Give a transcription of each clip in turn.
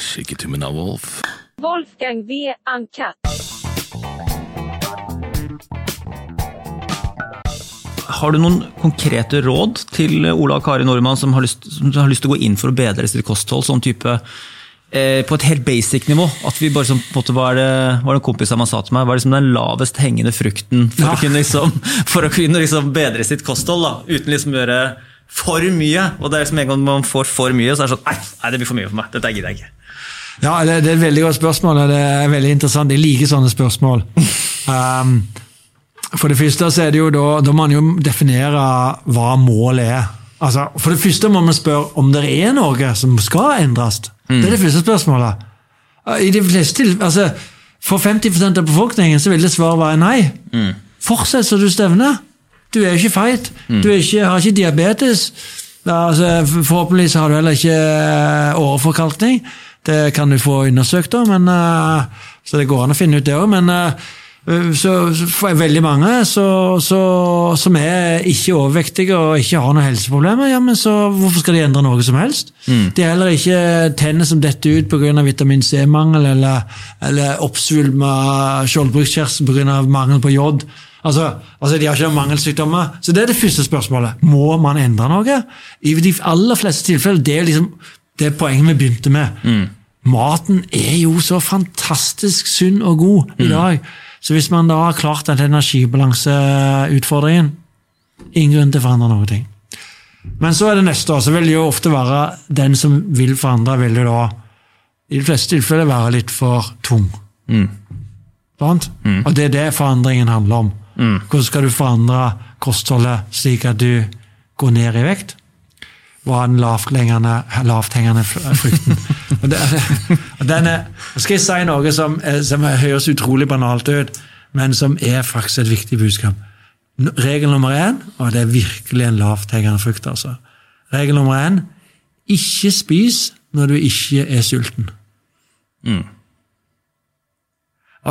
Shake av Wolf. Wolfgang V. Uncut. Har du noen konkrete råd til Ola og Kari Nordmann som har lyst, som har lyst til å gå inn for å bedre sitt kosthold? sånn type eh, På et helt basic nivå. At vi bare som, på en måte var det, var det en kompis av meg sa til meg, var liksom den lavest hengende frukten for å kunne, liksom, for å kunne liksom bedre sitt kosthold. Da, uten liksom å gjøre for mye. Og det er liksom en gang man får for mye, så er det sånn Nei, det blir for mye for meg. Dette gidder jeg ikke. Ja, det, det er et veldig godt spørsmål, og det er veldig interessant. Jeg liker sånne spørsmål. Um, for det første så er det jo da, da må man jo definere hva målet er. Altså, for det første må man spørre om det er noe som skal endres. Det er det første spørsmålet. I de fleste til, altså, For 50% av befolkningen så vil det svaret være nei. Fortsett som du stevner. Du er jo ikke feit. Du er ikke, har ikke diabetes. Altså, forhåpentligvis har du heller ikke eh, åreforkalkning. Det kan du få undersøkt, da, men, eh, så det går an å finne ut det òg. Men eh, så, for veldig mange så, så, som er ikke overvektige og ikke har noen helseproblemer, ja, men så hvorfor skal de endre noe som helst? De har heller ikke tenner som detter ut pga. vitamin C-mangel eller, eller oppsvulma skjoldbruskkjertel pga. mangel på jod. Altså, altså, De har ikke noen mangelsykdommer. Så det er det første spørsmålet. Må man endre noe? I de aller fleste tilfeller, det er liksom det poenget vi begynte med. Maten er jo så fantastisk sunn og god i dag. Så hvis man da har klart den energibalanseutfordringen, ingen grunn til å forandre noe. ting. Men så er det neste, år, så vil det jo ofte være den som vil forandre, vil jo da i de fleste tilfeller være litt for tung. Sant? Og det er det forandringen handler om. Hvordan skal du forandre kostholdet slik at du går ned i vekt? Hva er den lavthengende, lavthengende fr- frukten? og det, og den nå skal jeg si noe som, som høres utrolig banalt ut, men som er faktisk et viktig budskap. Regel nummer én, og det er virkelig en lavthengende frukt, altså. Regel nummer én ikke spis når du ikke er sulten. Og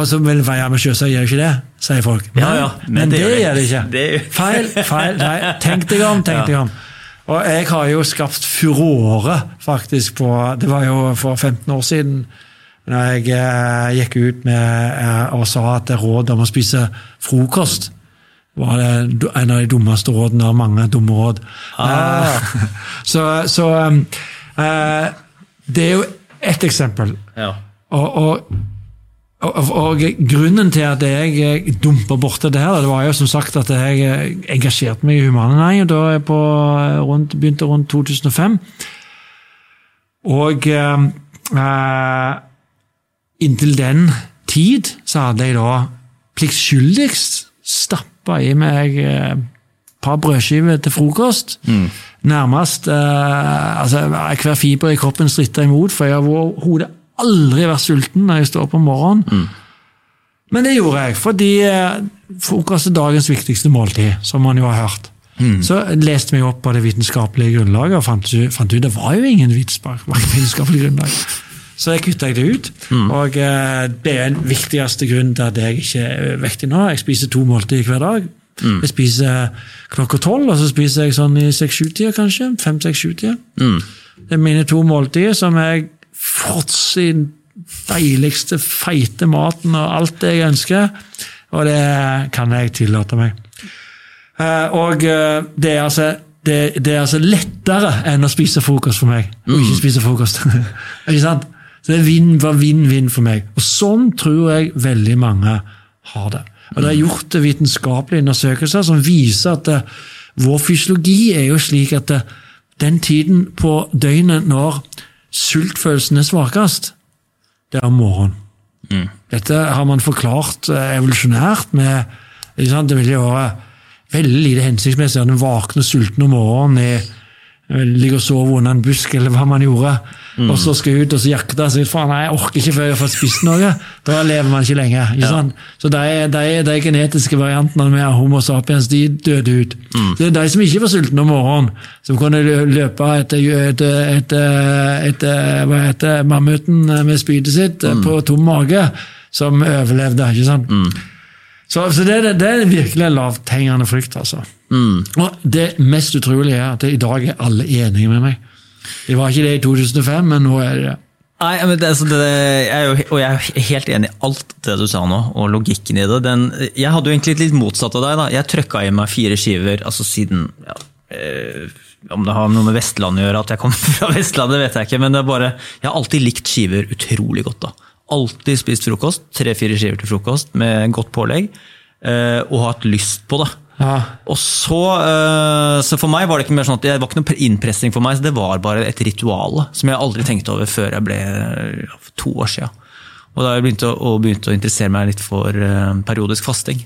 så vel, vei ambisiøse men gjør jo ikke det, sier folk. Ja, ja, men, men det, det gjør det ikke. Det- Feil, feil. Nei, tenk deg om, tenk deg om. Og jeg har jo skapt furore, faktisk, på Det var jo for 15 år siden, når jeg eh, gikk ut med eh, og sa at råd om å spise frokost var det en av de dummeste rådene av mange dumme råd. Eh, så så eh, det er jo ett eksempel. Ja. Og, og, og, og grunnen til at jeg dumpa borti det her, det var jo som sagt at jeg engasjerte meg i humanernæringen da jeg på, rundt, begynte rundt 2005. Og eh, eh, inntil den tid så hadde jeg da pliktskyldigst stappa i meg eh, et par brødskiver til frokost. Nærmest eh, altså Hver fiber i kroppen stritta imot, for jeg har overhodet aldri vært sulten når jeg står opp om morgenen. Men det gjorde jeg, fordi eh, frokost er dagens viktigste måltid, som man jo har hørt. Så leste vi opp på det vitenskapelige grunnlaget og fant, ut- fant ut det var jo ingen vitenskapelig grunnlag. Så jeg kutta det ut. Og eh, det er den viktigste grunnen til at jeg ikke er vektig nå. Jeg spiser to måltider hver dag. Jeg spiser klokka tolv, og så spiser jeg sånn i seks-sju-tida, kanskje. Fem-seks-sju-tida. Det er mine to måltider som jeg fråtser i den deiligste, feite maten og alt det jeg ønsker. Og det kan jeg tillate meg. Eh, og eh, det er altså det, det er altså lettere enn å spise frokost for meg. Å ikke spise frokost. ikke sant? Så det var vinn-vinn for meg. Og sånn tror jeg veldig mange har det. Og Det er gjort vitenskapelige undersøkelser som viser at det, vår fysiologi er jo slik at det, den tiden på døgnet når sultfølelsen er svakest, det er om morgenen. Dette har man forklart eh, evolusjonært med ikke sant? Det ville jo være veldig lite hensiktsmessig at en våkner sulten om morgenen i ligger og sove under en busk, eller hva man gjorde, og så skal ut og så jakte Så. Faen, nei, jeg orker ikke før jeg får spist noe. Da lever man ikke lenge. ikke sant? Så de, de, de genetiske variantene med Homo sapiens de døde ut. Det er de som ikke var sultne om morgenen, som kunne løpe etter, etter, etter, etter hva heter mammuten med spydet sitt på tom mage, som overlevde. ikke sant? Så, så det, det, er virkelig en lavthengende frykt. altså. Og Det mest utrolige er at i dag er alle enige med meg. Det var ikke det i 2005, men nå er det det. Nei, men det, altså det, jeg er jo, jeg er helt enig i alt det du sa nå, og logikken i det. Den, jeg hadde jo egentlig litt motsatt av deg. da. Jeg trøkka i meg fire skiver altså siden ja, eh, Om det har noe med Vestlandet å gjøre, at jeg kommer fra Vestlandet, vet jeg ikke. Men det er bare, jeg har alltid likt skiver utrolig godt. da. Alltid spist frokost. Tre-fire skiver til frokost med godt pålegg. Eh, og hatt lyst på det. Ja. Og så, eh, så for meg var det ikke mer sånn at det var ikke noe innpressing for meg, så det var bare et ritual som jeg aldri tenkte over før jeg ble to år siden. Og da jeg begynte å, å, begynte å interessere meg litt for eh, periodisk fasting.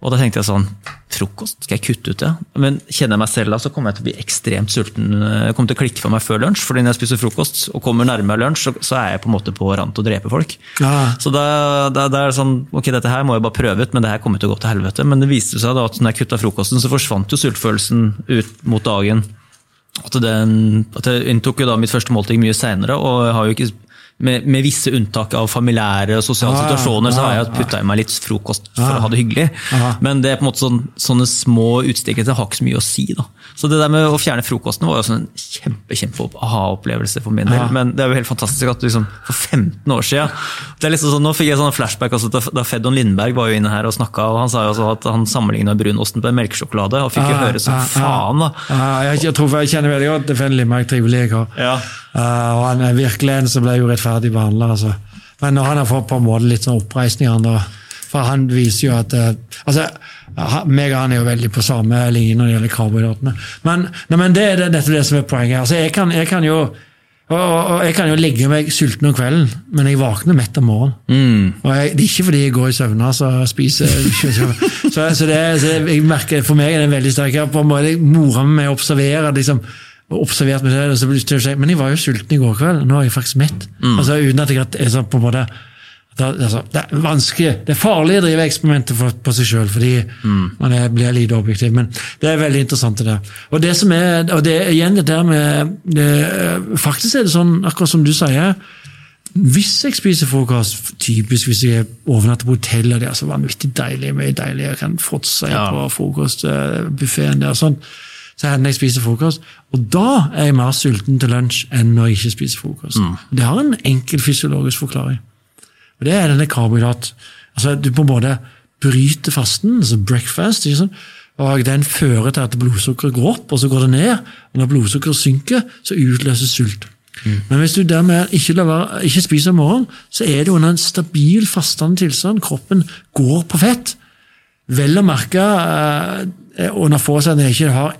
Og da tenkte jeg sånn Frokost? Skal jeg kutte ut det? Men kjenner jeg meg selv da, så kommer jeg til å bli ekstremt sulten. Jeg kommer til å klikke for meg før lunsj, fordi når jeg spiser frokost og kommer nærmere lunsj, så, er jeg på en måte på rand til å drepe folk. Ja. Så da, da, da er det sånn, ok, dette her må jeg bare prøve ut, men det her kommer til å gå til helvete. Men det viste seg da at når jeg kutta frokosten, så forsvant jo sultfølelsen ut mot dagen. At, den, at jeg inntok jo da mitt første måltid mye seinere, og jeg har jo ikke med, med visse unntak av familiære og sosiale ja, situasjoner, så har jeg putta i meg litt frokost for ah, å ha det hyggelig. Ah, Men det er på en måte sånn, sånne små utstikkelser har ikke så mye å si. da. Så det der med å fjerne frokosten var jo en kjempe, kjempe aha-opplevelse for min del. Ja. Men det er jo helt fantastisk at liksom, for 15 år siden det er liksom sånn, Nå fikk jeg sånn flashback altså, da- Fedon Lindberg var jo inne her og snakka, og han sa jo også at han sammenligna brunosten med melkesjokolade, og fikk jo høre som faen, da. Jeg, jeg, tror, jeg kjenner veldig godt Fedon Lindberg, trivelig kar. Ja. Uh, og han er virkelig en som ble urettferdig behandla. Altså. Men nå har han fått på en måte litt sånn oppreisning. Han, da. For han viser jo at eh, altså, meg og han er jo veldig på samme linje når det gjelder karbohydratene. Men, nei, men det er det, dette det som er poenget. Altså, jeg, kan, jeg kan jo og, og, og jeg kan jo legge meg sulten om kvelden, men jeg våkner mett om morgenen. Og jeg, det er ikke fordi jeg går i søvne og spiser så, så, det, så jeg merker, For meg er det veldig sterkt. Jeg har en mora meg med å observere liksom, observert meg selv, og så det å si, Men jeg var jo sulten i går kveld, nå er jeg faktisk mett. Altså Uten at jeg er sånn på en måte det, altså, det er vanskelig, det er farlig å drive eksperimenter for, på seg sjøl, fordi man er, blir lite objektiv. Men det er veldig interessant. det der. Og det som er, og det igjen det der med det, Faktisk er det sånn, akkurat som du sier, hvis jeg spiser frokost, typisk hvis jeg overnatter på hotell, og det er så vanvittig deilig, mye deilig, jeg kan fråtse Ja. på frokostbuffeen der, sånn, så hender jeg spiser frokost. Og da er jeg mer sulten til lunsj enn når jeg ikke spiser frokost. Det har en enkel fysiologisk forklaring. Og det er denne karbohydrat. Altså, du på en måte bryter fasten, altså breakfast, ikke sant? og den fører til at blodsukkeret går opp, og så går det ned. Og når blodsukkeret synker, så utløses sult. Men hvis du dermed ikke, laver, ikke spiser om morgenen, så er det under en stabil, fastende tilstand. Kroppen går på fett. Vel å merke eh, under forutsetning at jeg ikke har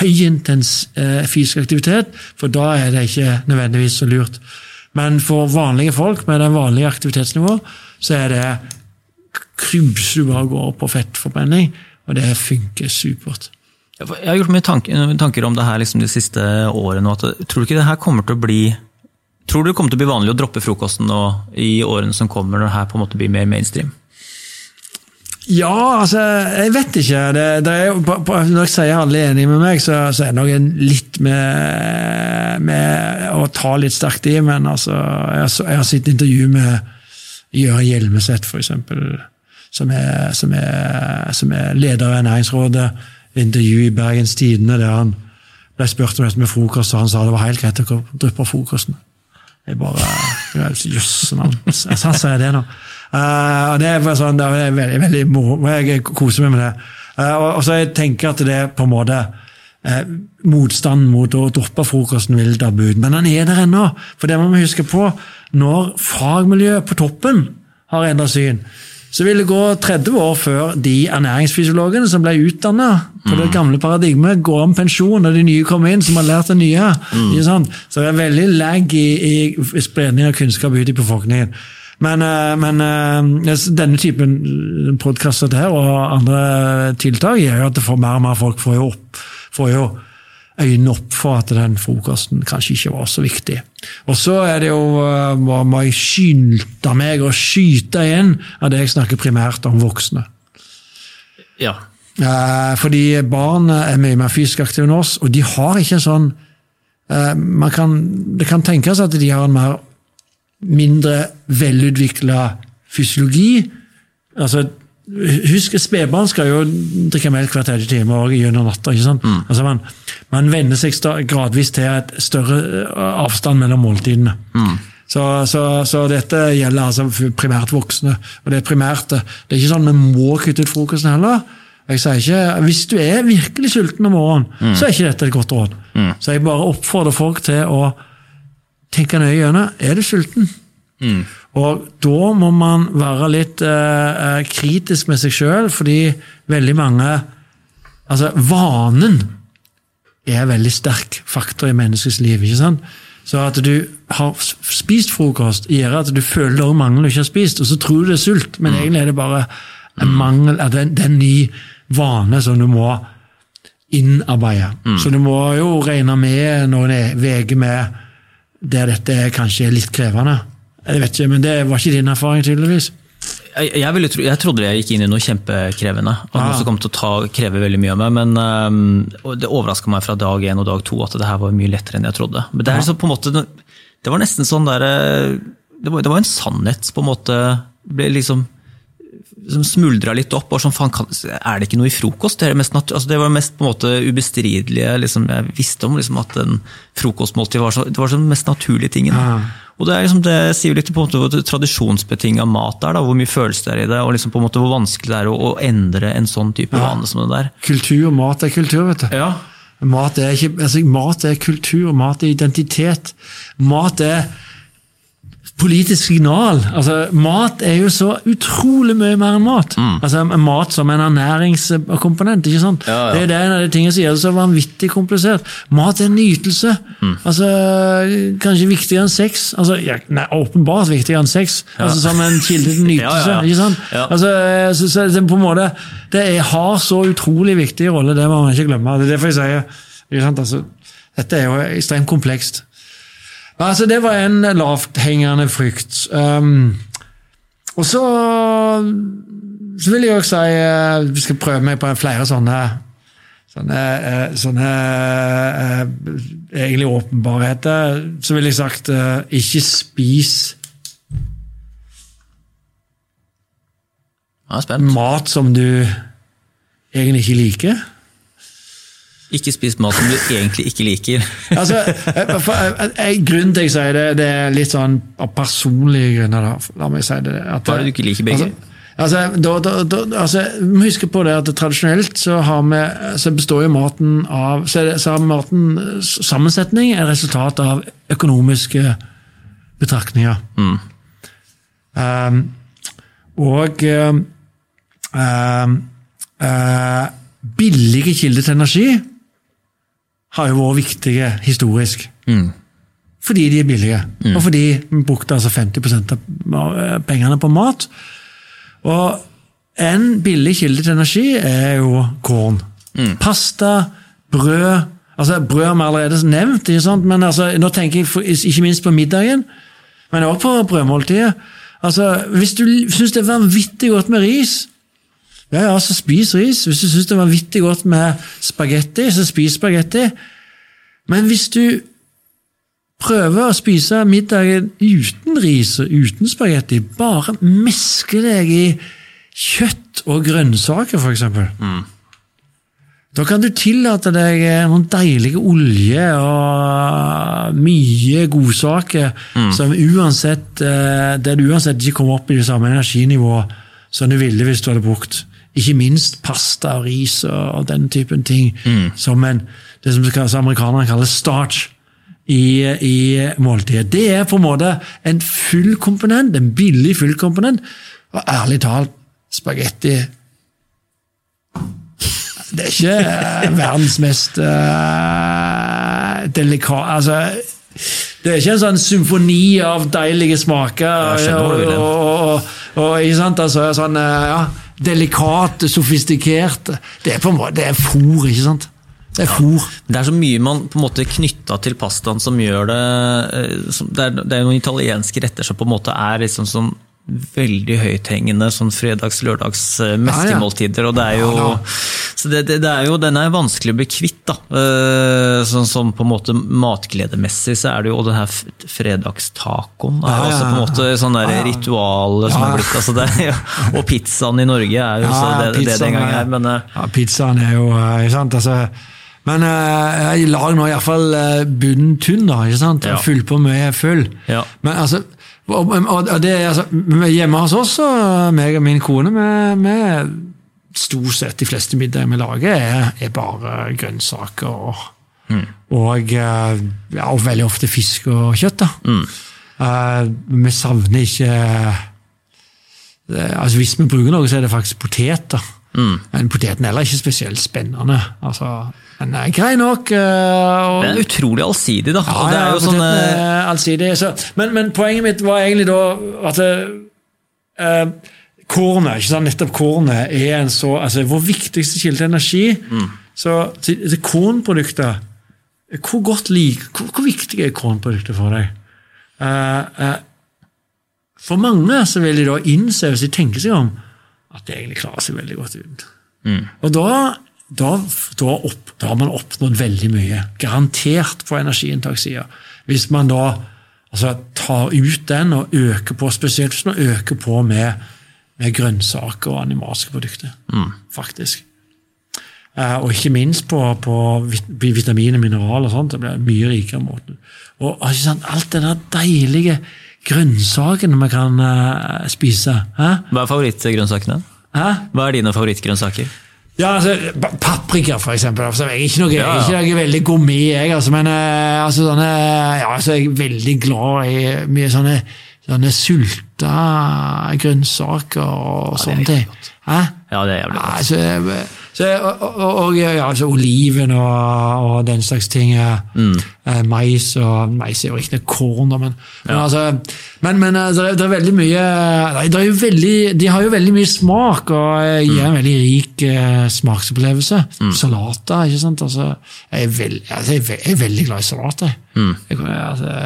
høyintens eh, fysisk aktivitet, for da er det ikke nødvendigvis så lurt. Men for vanlige folk med den vanlige aktivitetsnivået, så er det krymse du bare går på fettforbrenning, og det funker supert. Jeg har gjort mye tanker, tanker om det her liksom de siste årene. At, tror du ikke det her kommer til å bli Tror du det kommer til å bli vanlig å droppe frokosten nå i årene som kommer, når det her på en måte blir mer mainstream? Ja, altså, jeg vet ikke. Det, det er når jeg sier alle er enige med meg, så, så er det nok litt med, med å ta litt sterkt i. Men altså, jeg, jeg har sett intervju med Jørgen Hjelmeset, f.eks., som, som, er- som er leder av Næringsrådet. Intervju i Bergens Tidende der han ble spurt om dette med frokost, og han sa det var helt greit å dryppe frokosten. Jeg bare Jøss, yes, Han sier det nå. Eh, og det er sånn, det er veldig, veldig moro. Jeg koser meg med det. Uh, og, og så jeg tenker at det er på en måte uh, Motstanden mot å droppe frokosten vil dabbe ut, men den er der ennå. For det må vi huske på. Når fagmiljøet på toppen har endra syn, så vil det gå 30 år før de ernæringsfysiologene som ble utdanna på det gamle paradigmet, går om pensjon, og de nye kommer inn som har lært det nye. Sant? Så det er veldig lag i, i spredning av kunnskap ut i befolkningen. Men, eh, men eh, denne typen podkaster her og andre tiltak gjør jo at det får mer og mer folk får jo, opp, får jo øynene opp for at den frokosten kanskje ikke var så viktig. Og så er det jo, eh, må jeg skynde meg å skyte inn av det jeg snakker primært om voksne. Ja. Fordi barn er mye mer fysisk aktive enn oss, og de har ikke en sånn man kan, Det kan tenkes at de har en mer mindre velutvikla fysiologi. Altså, Husk, spedbarn skal jo drikke melk hver tredje time og gjennom natta. ikke sant? Altså man, man venner seg gradvis til et større eh, avstand mellom måltidene. Så, så, så dette gjelder altså primært voksne. Og det er primært, det er ikke sånn vi må kutte ut frokosten heller. Jeg sier ikke, Hvis du er virkelig sulten om morgenen, så er ikke dette et godt råd. Så jeg bare oppfordrer folk til å tenke nøye gjennom. Er du sulten? Og da må man være litt eh, eh, kritisk med seg sjøl, fordi veldig mange Altså, vanen er en veldig sterk faktor i menneskets liv. ikke sant? Så at du har spist frokost, gjør at du føler det er mangel du ikke har spist, og så tror du det er sult, men egentlig er det bare en mangel, at det er- en ny vane som du må innarbeide. Så du må jo regne med noen uker med der dette er kanskje er litt krevende. Jeg vet ikke, men det var ikke din erfaring, tydeligvis. Jeg, jeg, ville tro, jeg trodde jeg gikk inn i noe kjempekrevende. og Ah. noe som kom til å ta, kreve veldig mye av meg, men um, det overraska meg fra dag én og dag to at det her var mye lettere enn jeg trodde. Men det, er så måte, det var nesten sånn der, øh, det, var, det var en sannhet på en måte ble liksom som smuldra litt opp. og sånn, faen, kan, Er det ikke noe i frokost? Det, er mest altså, det var mest på en måte ubestridelige liksom, Jeg visste om liksom, at en frokostmåltid var, så, det var den mest naturlige tingen. Ja. Og Det er liksom, det sier litt på en måte hvor tradisjonsbetinga mat er, da, hvor mye følelse det er i det, og liksom på en måte hvor vanskelig det er å, å endre en sånn type Ja. vane som det der. Kultur, mat er kultur, vet du. Ja. Mat er, ikke, altså, mat er kultur, mat er identitet. Mat er politisk signal. Altså, mat er jo så utrolig mye mer enn mat. Altså, mat som en ernæringskomponent. ikke sant? Mm. Ja, ja. Det er det en av de tingene som gjør det så vanvittig komplisert. Mat er en nytelse. Mm. Altså, Kanskje viktigere enn sex. Altså, ja, nei, Åpenbart viktigere enn sex, altså, som en kilde til nytelse. Ikke sant? Altså, så, så, på en måte, det er, har så utrolig viktig rolle, det må man ikke glemme. Det er derfor jeg sier ikke sant? Altså, dette er jo ekstremt komplekst. Altså, det var en lavthengende frykt. Um, og så, så vil jeg også si eh, Vi skal prøve meg på flere sånne Sånne, eh, sånne eh, egentlig åpenbarheter. Så ville jeg sagt ikke spis mat som du egentlig ikke liker. Ikke spis mat som du egentlig ikke liker. Altså, eh, eh, eh, Grunnen til jeg sier det, det er litt sånn av personlige grunner. da. La meg si det. At, Hva er det du ikke liker, begge? Altså, altså, da, da, da, altså, må huske på det at tradisjonelt så, har vi, så består jo maten av så, det, så har matens sammensetning er resultat av økonomiske betraktninger. Um, og um, um, billige kilder til energi har jo vært viktige historisk. Fordi de er billige, og fordi vi brukte altså 50 av eh, pengene på mat. Og en billig kilde til energi er jo korn. Pasta, brød altså Brød har vi allerede nevnt, men altså, nå tenker jeg ikke minst på middagen, men også på brødmåltidet. Altså, Hvis du syns det er vanvittig godt med ris, ja, ja, så spis ris. Hvis du syns det er vanvittig godt med spagetti, så spis spagetti. Men hvis du prøver å spise middagen uten ris og uten spagetti, bare meske deg i kjøtt og grønnsaker, f.eks. Da kan du tillate deg noen deilige olje og mye godsaker som uansett, eh, der du uansett ikke kommer opp i det samme energinivået som du ville hvis du hadde brukt ikke minst pasta og ris og, den typen ting som en, det som amerikanerne kaller starch i, i måltidet. Det er på en måte en full komponent, en billig full komponent. Og ærlig talt, spagetti Det er ikke eh, verdens mest uh, delikat Altså det er ikke en sånn symfoni av deilige smaker. Du og, og, og, og, ikke sant, altså, sånn, eh, ja, Delikat, sofistikerte. Det er på en måte, det er fôr, ikke sant? Det er fôr. Det er så mye man på en måte knytta til pastaen som gjør det eh, Det er, det er noen italienske retter som på en måte er liksom sånn veldig høythengende sånn fredags-lørdags eh, og det er jo, så det, det, det er jo, Den er vanskelig å bli kvitt. da. Eh, Sånn som på en måte matgledemessig så er det jo og den her fredagstacoen. er også på en måte sånn der ritual som er blitt altså det. Og pizzaen i Norge er jo så det, det den gang er- men... eh, ja, pizzaen er jo ikke sant? Altså, Men jeg lager nå iallfall bunnen tynn, da. ikke sant? Ja. Fyll på mye full. Ja. Men altså, og, og det, altså Hjemme hos oss, meg og min kone, vi, vi stort sett de fleste middager vi lager, er, er bare grønnsaker og, og, eh, ja, og veldig ofte fisk og kjøtt. da. Uh, vi savner ikke uh, altså Hvis vi bruker noe, så er det faktisk poteter. Men poteten er heller ikke spesielt spennende. Altså, den er grei nok. eh, og- er utrolig allsidig, da. ja, ja, sånn allsidig. Så, men, men poenget mitt var egentlig da at uh, kornet, ikke sant? nettopp kornet, er en så altså Vår viktigste kilde til energi. Mm. Så, så, så kornprodukter Hvor godt lik, hvor, hvor viktig er kornprodukter for deg? Uh, uh, for mange så vil de da innse, hvis de tenker seg om, at det egentlig klarer seg veldig godt uten. Og da, da, da, opp, da har man oppnådd veldig mye. Garantert på energiinntakssida. Hvis man da altså, tar ut den og øker på, spesielt hvis man øker på med, med grønnsaker og animalske produkter. Faktisk. Eh, og ikke minst på, på vitaminer, vitamin og sånt. Det blir mye rikere måten. Og sant, alt det der deilige grønnsakene vi kan eh, spise. Hæ? Hva er favorittgrønnsakene? Hæ? Hva er dine favorittgrønnsaker? Ja, altså, Paprika, for eksempel. Altså, jeg er ikke noe, Ja, ja. Ikke noe veldig gourmet, jeg, altså, men eh, altså, sånne, ja, altså, jeg er veldig glad i mye sånne, sånne sulta grønnsaker og er sånne ting. Hæ? Ja, det er jævlig godt. altså, så, og, og, ja, altså, oliven og, og den slags ting. eh, Mm. eh, mais og Mais er jo riktignok korn, da, men, men, altså, men, men eh, det, er, veldig mye det er veldig, De har jo veldig mye smak og gir gir en veldig rik eh, smaksopplevelse. Salater, ikke sant. Altså, jeg, er veld, altså, jeg, er jeg er veldig glad i salater. Mm. jeg, altså,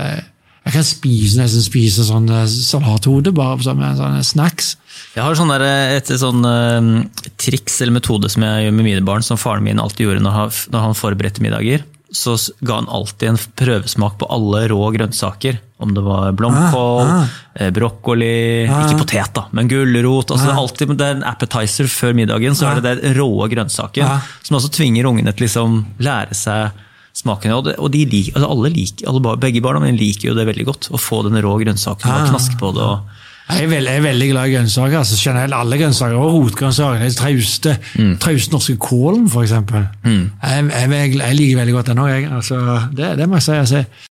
jeg kan spise, nesten spise sånn eh, salathode bare som en sånn snacks. Jeg har sånn der, et sånn uh, triks eller metode som jeg gjør med mine barn, som faren min alltid gjorde når han, når han forberedte middager. Så ga han alltid en prøvesmak på alle rå grønnsaker. Om det var blomkål, Ah, ah. brokkoli, ikke potet, da, men gulrot. Altså det, er alltid, det er en appetizer før middagen, så er det den rå grønnsaken. Ah. Som også tvinger ungene til liksom lære seg smaken. Og, det, og de lik, altså alle liker, alle, begge barna mine liker jo det veldig godt. Å få den rå grønnsaken og Ah. knaske på det. og Jeg er veldig, jeg er veldig glad i grønnsaker. altså generelt Alle grønnsaker, og rotgrønnsaker. Den trauste, trauste norske kålen, f.eks. Mm. jeg, jeg, jeg liker veldig godt den òg, jeg. Altså, det, det må jeg si. Altså,